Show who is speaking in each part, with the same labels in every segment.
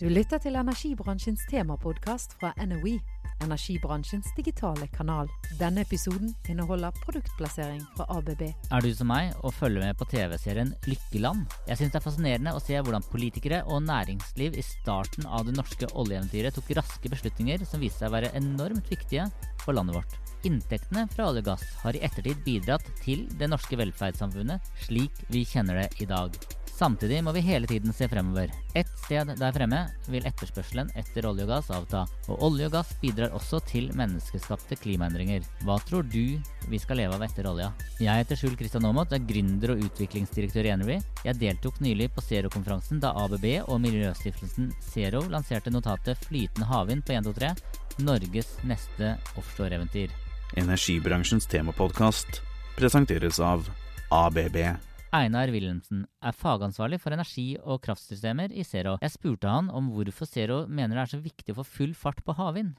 Speaker 1: Du lytter til energibransjens temapodkast fra NOE, energibransjens digitale kanal. Denne episoden inneholder produktplassering fra ABB.
Speaker 2: Er du som meg og følger med på TV-serien Lykkeland? Jeg syns det er fascinerende å se hvordan politikere og næringsliv i starten av det norske oljeeventyret tok raske beslutninger som viste seg å være enormt viktige for landet vårt. Inntektene fra olje og gass har i ettertid bidratt til det norske velferdssamfunnet slik vi kjenner det i dag. Samtidig må vi hele tiden se fremover. Et sted der fremme vil etterspørselen etter olje og gass avta, og olje og gass bidrar også til menneskeskapte klimaendringer. Hva tror du vi skal leve av etter olja? Jeg heter Skjul Kristian Aamodt, er gründer og utviklingsdirektør i Energy. Jeg deltok nylig på Zero-konferansen da ABB og miljøstiftelsen Zero lanserte notatet Flytende havvind på 123, Norges neste offshoreeventyr.
Speaker 3: Energibransjens temapodkast presenteres av ABB.
Speaker 2: Einar Wilhelmsen er fagansvarlig for energi- og kraftsystemer i Zero. Jeg spurte han om hvorfor Zero mener det er så viktig å få full fart på havvind.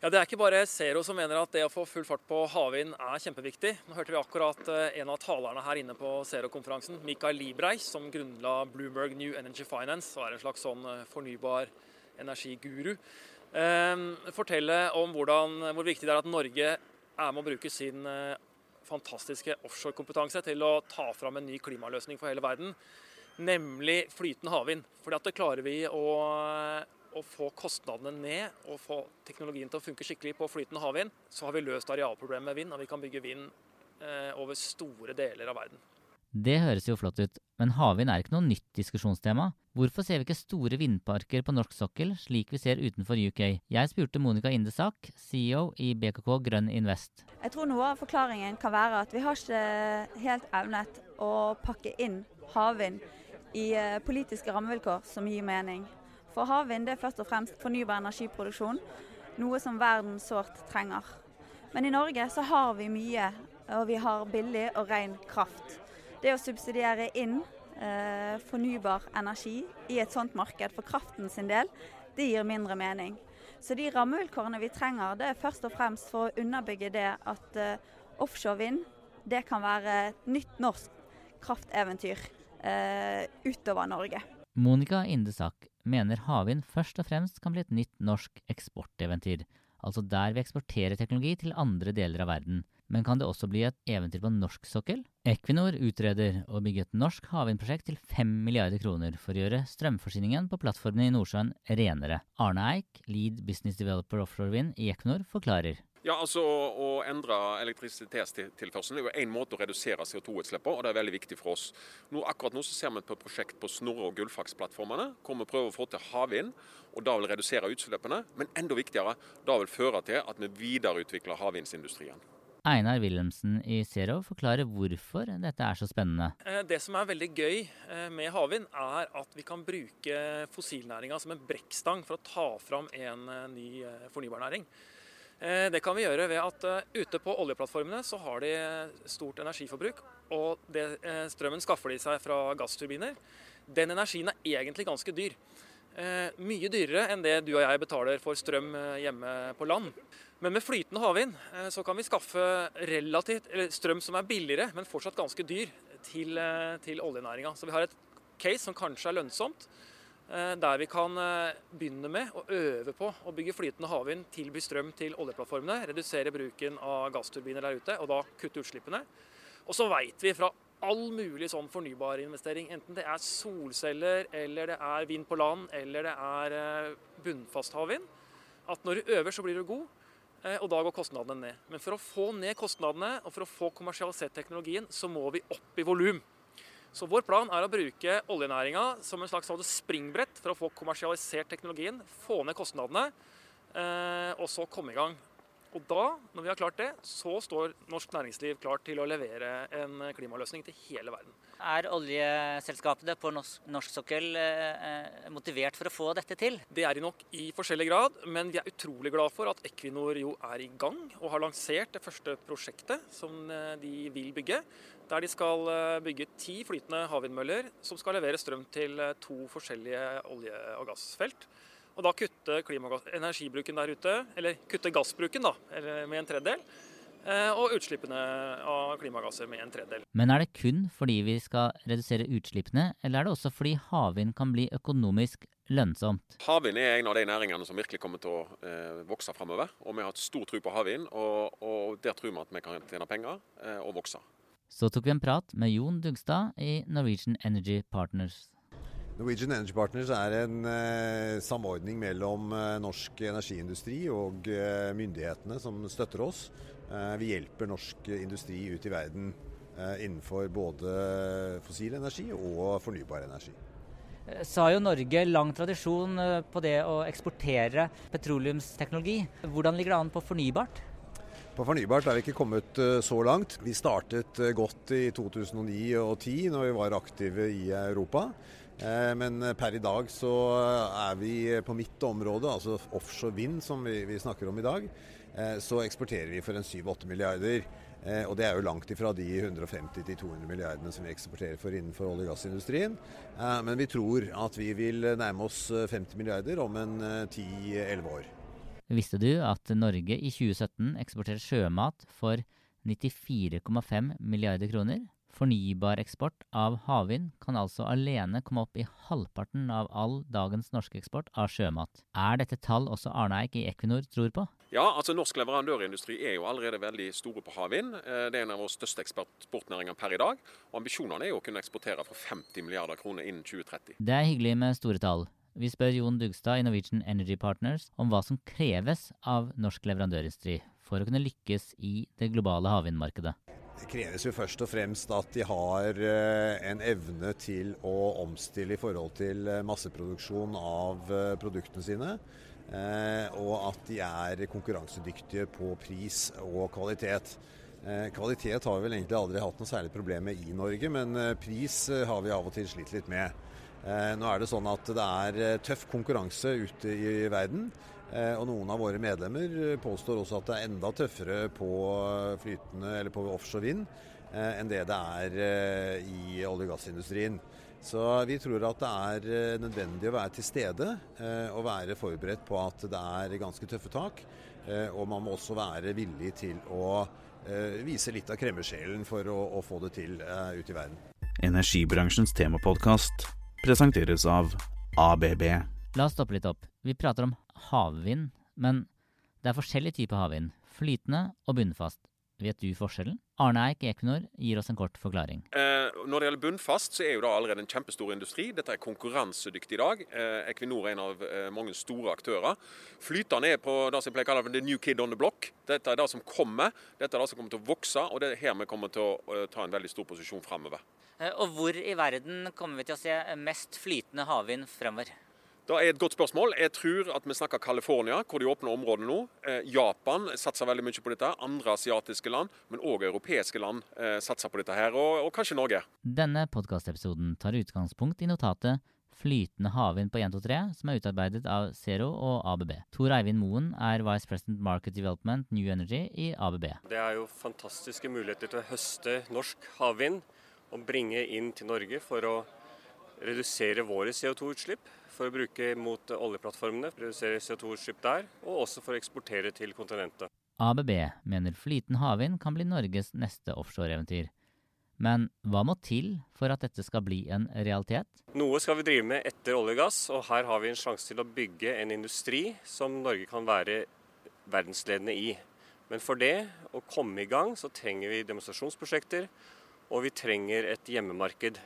Speaker 4: Ja, Det er ikke bare Zero som mener at det å få full fart på havvind er kjempeviktig. Nå hørte vi akkurat eh, en av talerne her inne på Zero-konferansen, Mikael Libreich, som grunnla Bloomberg New Energy Finance og er en slags sånn eh, fornybar energiguru. Eh, fortelle om hvordan, hvor viktig det er at Norge er med å bruke sin fantastiske offshorekompetanse til å ta fram en ny klimaløsning for hele verden, nemlig flytende havvind. Fordi at det klarer vi å, å, få kostnadene ned og få teknologien til å funke skikkelig på flytende havvind, så har vi løst arealproblemet med vind, og vi kan bygge vind eh, over store deler av verden.
Speaker 2: Det høres jo flott ut, men havvind er ikke noe nytt diskusjonstema. Hvorfor ser vi ikke store vindparker på norsk sokkel, slik vi ser utenfor UK? Jeg spurte Monica Indesak, CEO i BKK Grønn Invest.
Speaker 5: Jeg tror noe av forklaringen kan være at vi har ikke helt evnet å pakke inn havvind i eh, politiske rammevilkår som gir mening. For havvind er først og fremst fornybar energiproduksjon, noe som verden sårt trenger. Men i Norge så har vi mye, og vi har billig og ren kraft. Det å subsidiere inn eh, fornybar energi i et sånt marked for kraften sin del, det gir mindre mening. Så de rammevilkårene vi trenger, det er først og fremst for å underbygge det at eh, offshore vind det kan være et nytt norsk krafteventyr eh, utover Norge.
Speaker 2: Monica Indesak mener havvind først og fremst kan bli et nytt norsk eksporteventyr. Altså der vi eksporterer teknologi til andre deler av verden. Men kan det også bli et eventyr på norsk sokkel? Equinor utreder å bygge et norsk havvindprosjekt til 5 milliarder kroner for å gjøre strømforsyningen på plattformene i Nordsjøen renere. Arne Eik, lead business developer offshore wind i Equinor, forklarer.
Speaker 6: Ja, altså Å endre elektrisitetstilførselen er jo én måte å redusere CO2-utslippene, og det er veldig viktig for oss. Nå, akkurat nå så ser vi på et prosjekt på Snorre- og Gullfaks-plattformene, hvor vi prøver å få til havvind, og da vil redusere utslippene. Men enda viktigere, da vil føre til at vi videreutvikler havvindsindustrien.
Speaker 2: Einar Wilhelmsen i Zero forklarer hvorfor dette er så spennende.
Speaker 4: Eh, det som er veldig gøy eh, med havvind, er at vi kan bruke fossilnæringa som en brekkstang for å ta fram en eh, ny fornybarnæring. Det kan vi gjøre ved at ute på oljeplattformene så har de stort energiforbruk. Og det, strømmen skaffer de seg fra gassturbiner. Den energien er egentlig ganske dyr. Mye dyrere enn det du og jeg betaler for strøm hjemme på land. Men med flytende havvind eh, så kan vi skaffe relativt, strøm som er billigere, men fortsatt ganske dyr, til, eh, til oljenæringa. Så vi har et case som kanskje er lønnsomt, eh, der vi kan begynne med å øve på å bygge flytende havvind, tilby strøm til oljeplattformene, redusere bruken av gassturbiner der ute, og da kutte utslippene. Og så veit vi fra all mulig sånn fornybarinvestering, enten det er solceller, eller det er vind på land, eller det er bunnfast havvind, at når du øver, så blir du god. Eh, og da går kostnadene ned. Men for å få ned kostnadene og for å få kommersialisert teknologien, så må vi opp i volum. Så vår plan er å bruke oljenæringa som en slags springbrett for å få kommersialisert teknologien, få ned kostnadene, eh, og så komme i gang. Og da, når vi har klart det, så står norsk næringsliv klart til å levere en klimaløsning til hele verden.
Speaker 7: Er oljeselskapene på norsk, norsk sokkel eh, motivert for å få dette til?
Speaker 4: Det er de nok i forskjellig grad, men vi er utrolig glad for at Equinor jo er i gang og har lansert det første prosjektet som eh, de vil bygge. Der de skal eh, bygge ti flytende havvindmøller som skal levere strøm til eh, to forskjellige olje- og gassfelt. Og da kutte energibruken der ute, eller kutte gassbruken da, med en tredjedel. eh, og utslippene av klimagasser med en tredjedel.
Speaker 2: Men er det kun fordi vi skal redusere utslippene, eller er det også fordi havvind kan bli økonomisk lønnsomt?
Speaker 6: Havvind er en av de næringene som virkelig kommer til å eh, vokse framover. Og vi har hatt stor tro på havvind, og, og der tror vi at vi kan tjene penger eh, og vokse.
Speaker 2: Så tok vi en prat med Jon Dugstad i Norwegian Energy Partners.
Speaker 8: Norwegian Energy Partners er en eh, samordning mellom eh, norsk energiindustri og eh, myndighetene som støtter oss. Eh, vi hjelper norsk industri ut i verden eh, innenfor både fossil energi og fornybar energi.
Speaker 7: Så har jo Norge lang tradisjon eh, på det å eksportere petroleumsteknologi. Hvordan ligger det an på fornybart?
Speaker 8: På fornybart er vi ikke kommet eh, så langt. Vi startet eh, godt i 2009 og 2010 når vi var aktive i Europa. Eh, Men per i dag så er vi på mitt område, altså offshore vind som vi, vi snakker om i dag, eh, så eksporterer vi for en 7-8 milliarder. Eh, Og det er jo langt ifra de 150-200 milliardene som vi eksporterer for innenfor olje- og gassindustrien. Men vi tror at vi vil nærme oss eh, 50 milliarder om en eh, 10-11 år.
Speaker 2: Visste du at Norge i 2017 eksporterer sjømat for 94,5 milliarder kroner? Fornybar eksport av havvind kan altså alene komme opp i halvparten av all dagens norske eksport av sjømat. Er dette tall også Arne Eik i Equinor tror på?
Speaker 6: Ja, altså Norsk leverandørindustri er jo allerede veldig store på havvind. Eh, Det er en av våre største eksportnæringer per i dag. Og Ambisjonene er jo å kunne eksportere for 50 milliarder kroner innen 2030.
Speaker 2: Det er hyggelig med store tall. Vi spør Jon Dugstad i Norwegian Energy Partners om hva som kreves av norsk leverandørindustri for å kunne lykkes i det globale havvindmarkedet.
Speaker 8: Det kreves jo først og fremst at de har eh, en evne til å omstille i forhold til eh, masseproduksjon av eh, produktene sine. Og at de er konkurransedyktige på pris og kvalitet. Kvalitet har vi vel egentlig aldri hatt noe særlig problem med i Norge, men pris har vi av og til slitt litt med. Nå er det sånn at det er tøff konkurranse ute i verden. Eh, Og noen av våre medlemmer eh, påstår også at det er enda tøffere på eh, flytende eller på offshore vind enn det det er i olje- og gassindustrien. Så vi tror at det er nødvendig å være til stede eh, og være forberedt på at det er ganske tøffe tak. Eh, Og man må også være villig til å eh, vise litt av kremmersjelen for å, å få det til ute i verden.
Speaker 3: Energibransjens temapodkast presenteres av ABB.
Speaker 2: La oss stoppe litt opp. Vi prater om havvind, men det er forskjellige typer havvind. Flytende og bunnfast. Vet du forskjellen? Arne Eik Equinor gir oss en kort forklaring.
Speaker 6: Eh, Når det gjelder bunnfast, så er jo det allerede en kjempestor industri. Dette er konkurransedyktig i dag. Eh, Equinor er en av eh, mange store aktører. Flytende er på det som jeg pleier å kalle the new kid on the block. Dette er det som kommer. Dette er det som kommer til å vokse, og det er her vi kommer til å eh, ta en veldig stor posisjon framover.
Speaker 7: Eh, Og hvor i verden kommer vi til å se mest flytende havvind fremover?
Speaker 6: Det er et godt spørsmål. Jeg tror at vi snakker California, hvor de åpner området nå. Eh, Japan satser veldig mye på dette. Andre asiatiske land, men òg europeiske land eh, satser på dette her. Og, og kanskje Norge.
Speaker 2: Denne podkastepisoden tar utgangspunkt i notatet Flytende havvind på 123, som er utarbeidet av Zero og ABB. Tor Eivind Moen er Vice President Market Development New Energy i ABB.
Speaker 9: Det er jo fantastiske muligheter til å høste norsk havvind og bringe inn til Norge for å redusere våre CO2-utslipp. For å bruke mot oljeplattformene, redusere CO2-utslipp der, og også for å eksportere til kontinentet.
Speaker 2: ABB mener flytende havvind kan bli Norges neste offshoreeventyr. Men hva må til for at dette skal bli en realitet?
Speaker 9: Noe skal vi drive med etter olje og gass, og her har vi en sjanse til å bygge en industri som Norge kan være verdensledende i. Men for det, å komme i gang, så trenger vi demonstrasjonsprosjekter, og vi trenger et hjemmemarked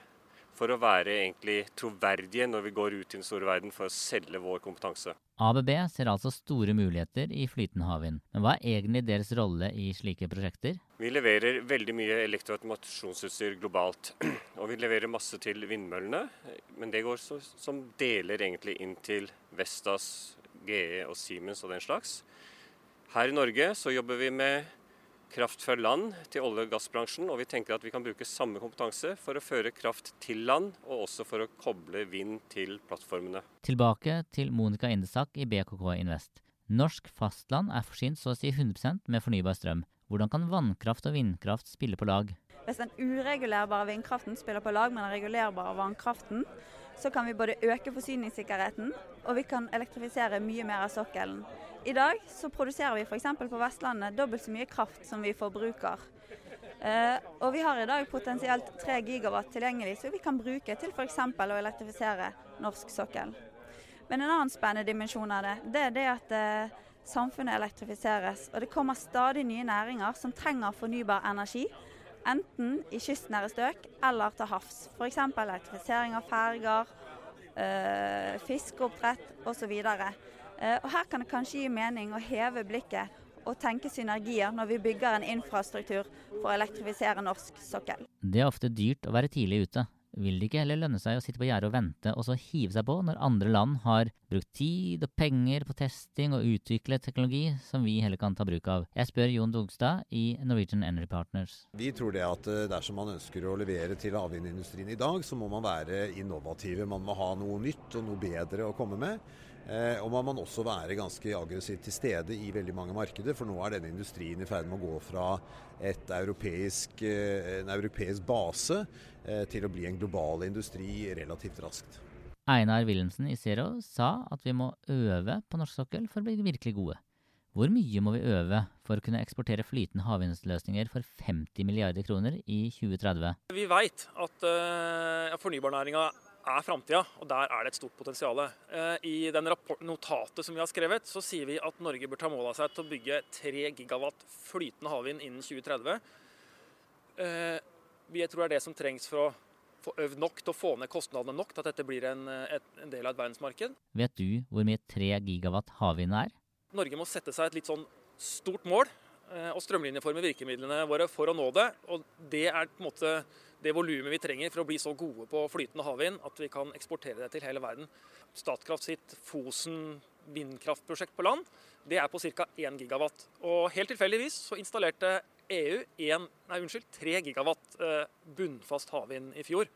Speaker 9: for å være egentlig troverdige når vi går ut i den store verden for å selge vår kompetanse.
Speaker 2: ABB ser altså store muligheter i flytende havvind. Men hva er egentlig deres rolle i slike prosjekter?
Speaker 9: Vi leverer veldig mye elektroautomasjonsutstyr globalt. Og vi leverer masse til vindmøllene, men det går så, som deler egentlig inn til Vestas, GE og Siemens og den slags. Her i Norge så jobber vi med kraft fra land til olje- og gassbransjen, og vi tenker at vi kan bruke samme kompetanse for å føre kraft til land, og også for å koble vind til plattformene.
Speaker 2: Tilbake til Monica Indesak i BKK Invest. Norsk fastland er forsynt så å si 100% med fornybar strøm. Hvordan kan vannkraft og vindkraft spille på lag?
Speaker 5: Hvis den uregulerbare vindkraften spiller på lag med den regulerbare vannkraften, så kan vi både øke forsyningssikkerheten og vi kan elektrifisere mye mer av sokkelen. I dag så produserer vi f.eks. på Vestlandet dobbelt så mye kraft som vi forbruker. Eh, og vi har i dag potensielt 3 gigawatt tilgjengelig som vi kan bruke til f.eks. å elektrifisere norsk sokkel. Men en annen spennende dimensjon av det, det er det at eh, samfunnet elektrifiseres. Og det kommer stadig nye næringer som trenger fornybar energi. Enten i kystnære strøk eller til havs. F.eks. elektrifisering av ferger, øh, fiskeoppdrett osv. Uh, og her kan det kanskje gi mening å heve blikket og tenke synergier når vi bygger en infrastruktur for å elektrifisere norsk sokkel.
Speaker 2: Det er ofte dyrt å være tidlig ute. Vil det ikke heller lønne seg å sitte på gjerdet og vente, og så hive seg på når andre land har brukt tid og penger på testing og utvikle teknologi som vi heller kan ta bruk av? Jeg spør Jon Dogstad i Norwegian Energy Partners.
Speaker 8: Vi tror det at eh, dersom man ønsker å levere til havvindindustrien i dag, så må man være innovative. Man må ha noe nytt og noe bedre å komme med. Eh, og man må også være ganske aggressivt til stede i veldig mange markeder, for nå er denne industrien i ferd med å gå fra europeisk, eh, en europeisk base eh, til å bli en global industri relativt raskt.
Speaker 2: Einar Wilhelmsen i Zero sa at vi må øve på norsk sokkel for å bli virkelig gode. Hvor mye må vi øve for å kunne eksportere flytende havvindløsninger for 50 milliarder kroner i 2030?
Speaker 4: Vi veit at uh, fornybarnæringa er framtida, og der er det et stort potensial. Eh, I den notatet som vi har skrevet, så sier vi at Norge bør ta mål av seg til å bygge 3 gigawatt flytende havvind innen 2030. Jeg vi tror det er det som trengs for å få øvd nok til å få ned kostnadene nok til at dette blir en, en del av et verdensmarked.
Speaker 2: Vet du hvor mye 3 gigawatt havvind er?
Speaker 4: Norge må sette seg et litt sånn stort mål eh, og strømlinjeforme virkemidlene våre for å nå det. Og det er på en måte det volumet vi trenger for å bli så gode på flytende havvind at vi kan eksportere det til hele verden. Statkraft sitt Fosen vindkraftprosjekt på land det er på ca. 1 gigawatt. Og helt tilfeldigvis så installerte EU 1, nei, unnskyld, 3 gigawatt eh, bunnfast havvind i fjor.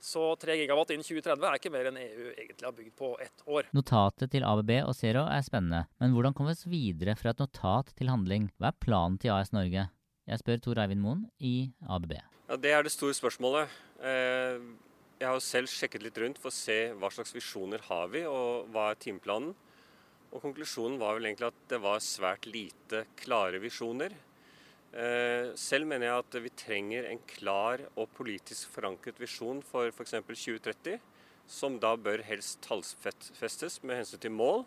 Speaker 4: Så 3 gigawatt innen 2030 er ikke mer enn EU egentlig har bygd på ett år.
Speaker 2: Notatet til ABB og Zero er spennende, men hvordan kommer vi oss videre fra et notat til handling? Hva er planen til AS Norge? Jeg spør Tor Eivind Moen i ABB.
Speaker 9: Ja, Det er det store spørsmålet. Eh, jeg har jo selv sjekket litt rundt for å se hva slags visjoner har vi, og hva er timeplanen. Og Konklusjonen var vel egentlig at det var svært lite klare visjoner. Eh, selv mener jeg at vi trenger en klar og politisk forankret visjon for f.eks. 2030, som da bør helst tallfestes med hensyn til mål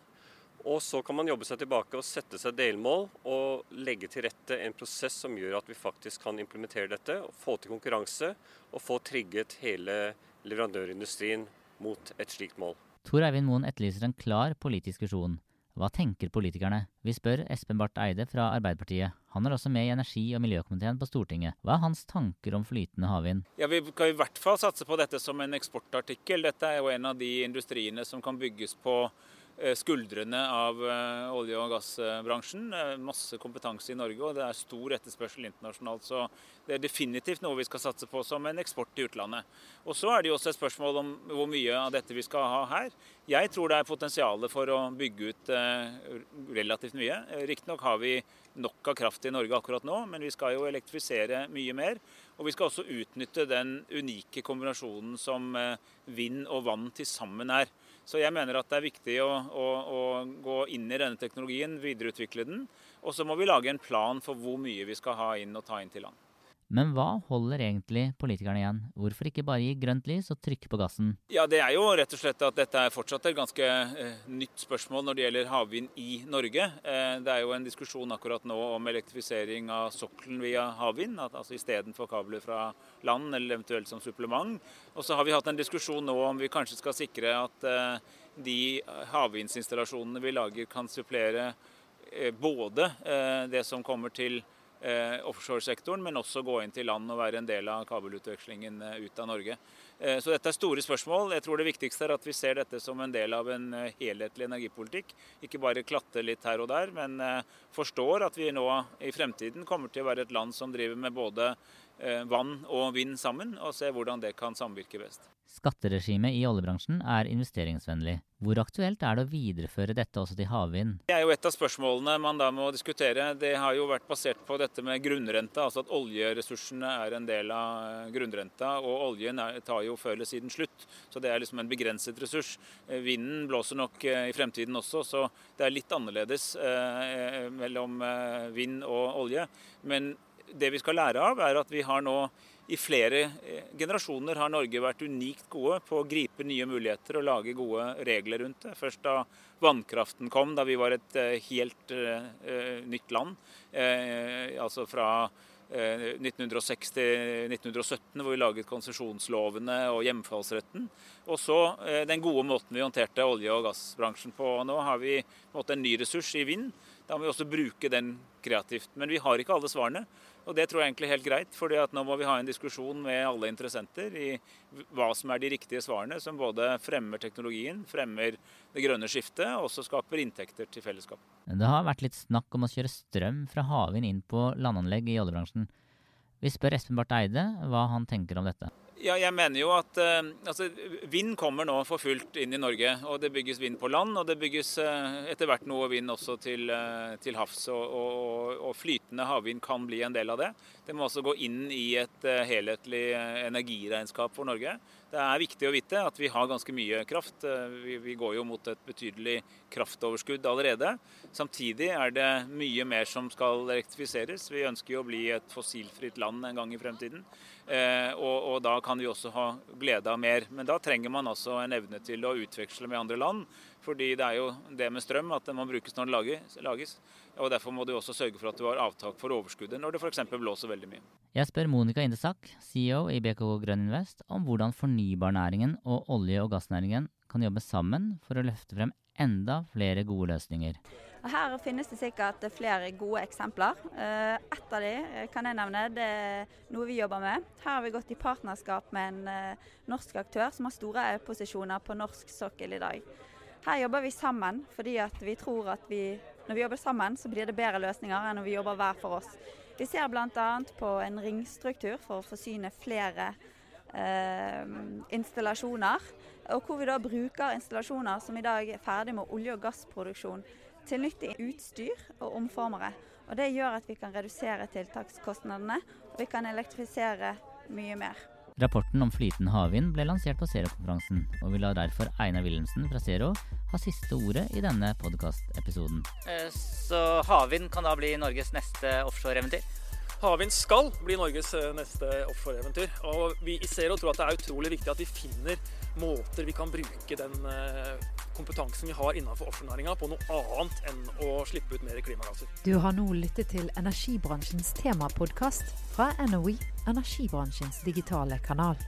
Speaker 9: og så kan man jobbe seg tilbake og sette seg delmål og legge til rette en prosess som gjør at vi faktisk kan implementere dette, og få til konkurranse og få trigget hele leverandørindustrien mot et slikt mål.
Speaker 2: Tor Eivind Moen etterlyser en klar politisk visjon. Hva tenker politikerne? Vi spør Espen Barth Eide fra Arbeiderpartiet. Han er også med i energi- og miljøkomiteen på Stortinget. Hva er hans tanker om flytende havvind?
Speaker 10: Ja, Vi skal i hvert fall satse på dette som en eksportartikkel. Dette er jo en av de industriene som kan bygges på skuldrene av eh, olje- og gassbransjen. Masse kompetanse i Norge, og det er stor etterspørsel internasjonalt. Så det er definitivt noe vi skal satse på som en eksport til utlandet. Og Så er det jo også et spørsmål om hvor mye av dette vi skal ha her. Jeg tror det er potensial for å bygge ut eh, relativt mye. Riktignok har vi nok av kraft i Norge akkurat nå, men vi skal jo elektrifisere mye mer. Og vi skal også utnytte den unike kombinasjonen som vind og vann til sammen er. Så jeg mener at det er viktig å, å, å gå inn i denne teknologien, videreutvikle den. Og så må vi lage en plan for hvor mye vi skal ha inn og ta inn til land.
Speaker 2: Men hva holder egentlig politikerne igjen? Hvorfor ikke bare gi grønt lys og trykke på gassen?
Speaker 10: Ja, Det er jo rett og slett at dette er fortsatt et ganske eh, nytt spørsmål når det gjelder havvind i Norge. Eh, det er jo en diskusjon akkurat nå om elektrifisering av sokkelen via havvind. altså Istedenfor kabler fra land, eller eventuelt som supplement. Og så har vi hatt en diskusjon nå om vi kanskje skal sikre at eh, de havvindsinstallasjonene vi lager kan supplere eh, både eh, det som kommer til eh, offshoresektoren, men også gå inn til land og være en del av kabelutvekslingen eh, ut av Norge. Eh, så dette er store spørsmål. Jeg tror det viktigste er at vi ser dette som en del av en eh, helhetlig energipolitikk. Ikke bare klatte litt her og der, men eh, forstår at vi nå i fremtiden kommer til å være et land som driver med både vann og vind sammen, og se hvordan det kan samvirke best.
Speaker 2: Skatteregimet i oljebransjen er investeringsvennlig. Hvor aktuelt er det å videreføre dette også til havvind?
Speaker 10: Det er jo et av spørsmålene man da må diskutere. Det har jo vært basert på dette med grunnrenta, altså at oljeressursene er en del av eh, grunnrenta. Og oljen tar jo før eller siden slutt, så det er liksom en begrenset ressurs. Eh, vinden blåser nok eh, i fremtiden også, så det er litt annerledes mellom vind og olje. Men det vi skal lære av, er at vi har nå i flere eh, generasjoner har Norge vært unikt gode på å gripe nye muligheter og lage gode regler rundt det. Først da vannkraften kom, da vi var et eh, helt uh, nytt land. Altså fra uh, 1906 til 1917, hvor vi laget konsesjonslovene og hjemfallsretten. Og så den gode måten vi håndterte olje- og gassbransjen på. Nå har vi en, en ny ressurs i vind. Da må vi også bruke den kreativt. Men vi har ikke alle svarene. Og Det tror jeg egentlig er helt greit, fordi at nå må vi ha en diskusjon med alle interessenter i hva som er de riktige svarene, som både fremmer teknologien, fremmer det grønne skiftet og også skaper inntekter til fellesskap.
Speaker 2: Det har vært litt snakk om å kjøre strøm fra havvind inn på landanlegg i oljebransjen. Vi spør Espen Barth Eide hva han tenker om dette.
Speaker 10: Ja, jeg mener jo at uh, altså, Vind kommer nå for fullt inn i Norge. og Det bygges vind på land, og det bygges uh, etter hvert noe vind også til, uh, til havs. Og, og, og, flytende havvind kan bli en del av det. Det må også gå inn i et helhetlig energiregnskap for Norge. Det er viktig å vite at vi har ganske mye kraft. Vi, vi går jo mot et betydelig kraftoverskudd allerede. Samtidig er det mye mer som skal elektrifiseres. Vi ønsker jo å bli et fossilfritt land en gang i fremtiden. Eh, og, og, da kan vi også ha glede av mer. Men da trenger man altså en evne til å utveksle med andre land. Fordi det er jo det med strøm at den må brukes når den lages. Og Derfor må du også sørge for at du har avtak for overskuddet når det f.eks. blåser veldig mye.
Speaker 2: Jeg spør Monica Indesak, CEO i BKK Grønn Invest, om hvordan fornybarnæringen og olje- og gassnæringen kan jobbe sammen for å løfte frem enda flere gode løsninger.
Speaker 5: Her finnes det sikkert flere gode eksempler. Eh, ett av de eh, kan jeg nevne, det er noe vi jobber med. Her har vi gått i partnerskap med en eh, norsk aktør som har store posisjoner på norsk sokkel i dag. Her jobber vi sammen fordi vi tror at vi, når vi jobber sammen, så blir det bedre løsninger enn når vi jobber hver for oss. Vi ser bl.a. på en ringstruktur for å forsyne flere eh, installasjoner. Og hvor vi da bruker installasjoner som i dag er ferdig med olje- og gassproduksjon til nyttig utstyr og omformere. Og Det gjør at vi kan redusere tiltakskostnadene, og vi kan elektrifisere mye mer.
Speaker 2: Rapporten om flytende havvind ble lansert på Zero-konferansen, og vi lar derfor Einar Wilhelmsen fra Zero ha siste ordet i denne podkast-episoden.
Speaker 7: så havvind kan da bli Norges neste offshore-eventyr?
Speaker 4: Havvind skal bli Norges eh, neste offshore-eventyr. Og vi i Zero tror at det er utrolig viktig at vi finner måter vi kan bruke den eh, kompetansen vi har innenfor offshorenæringa på noe annet enn å slippe ut mer klimagasser.
Speaker 1: Du har nå lyttet til energibransjens temapodkast fra NOE, energibransjens digitale kanal.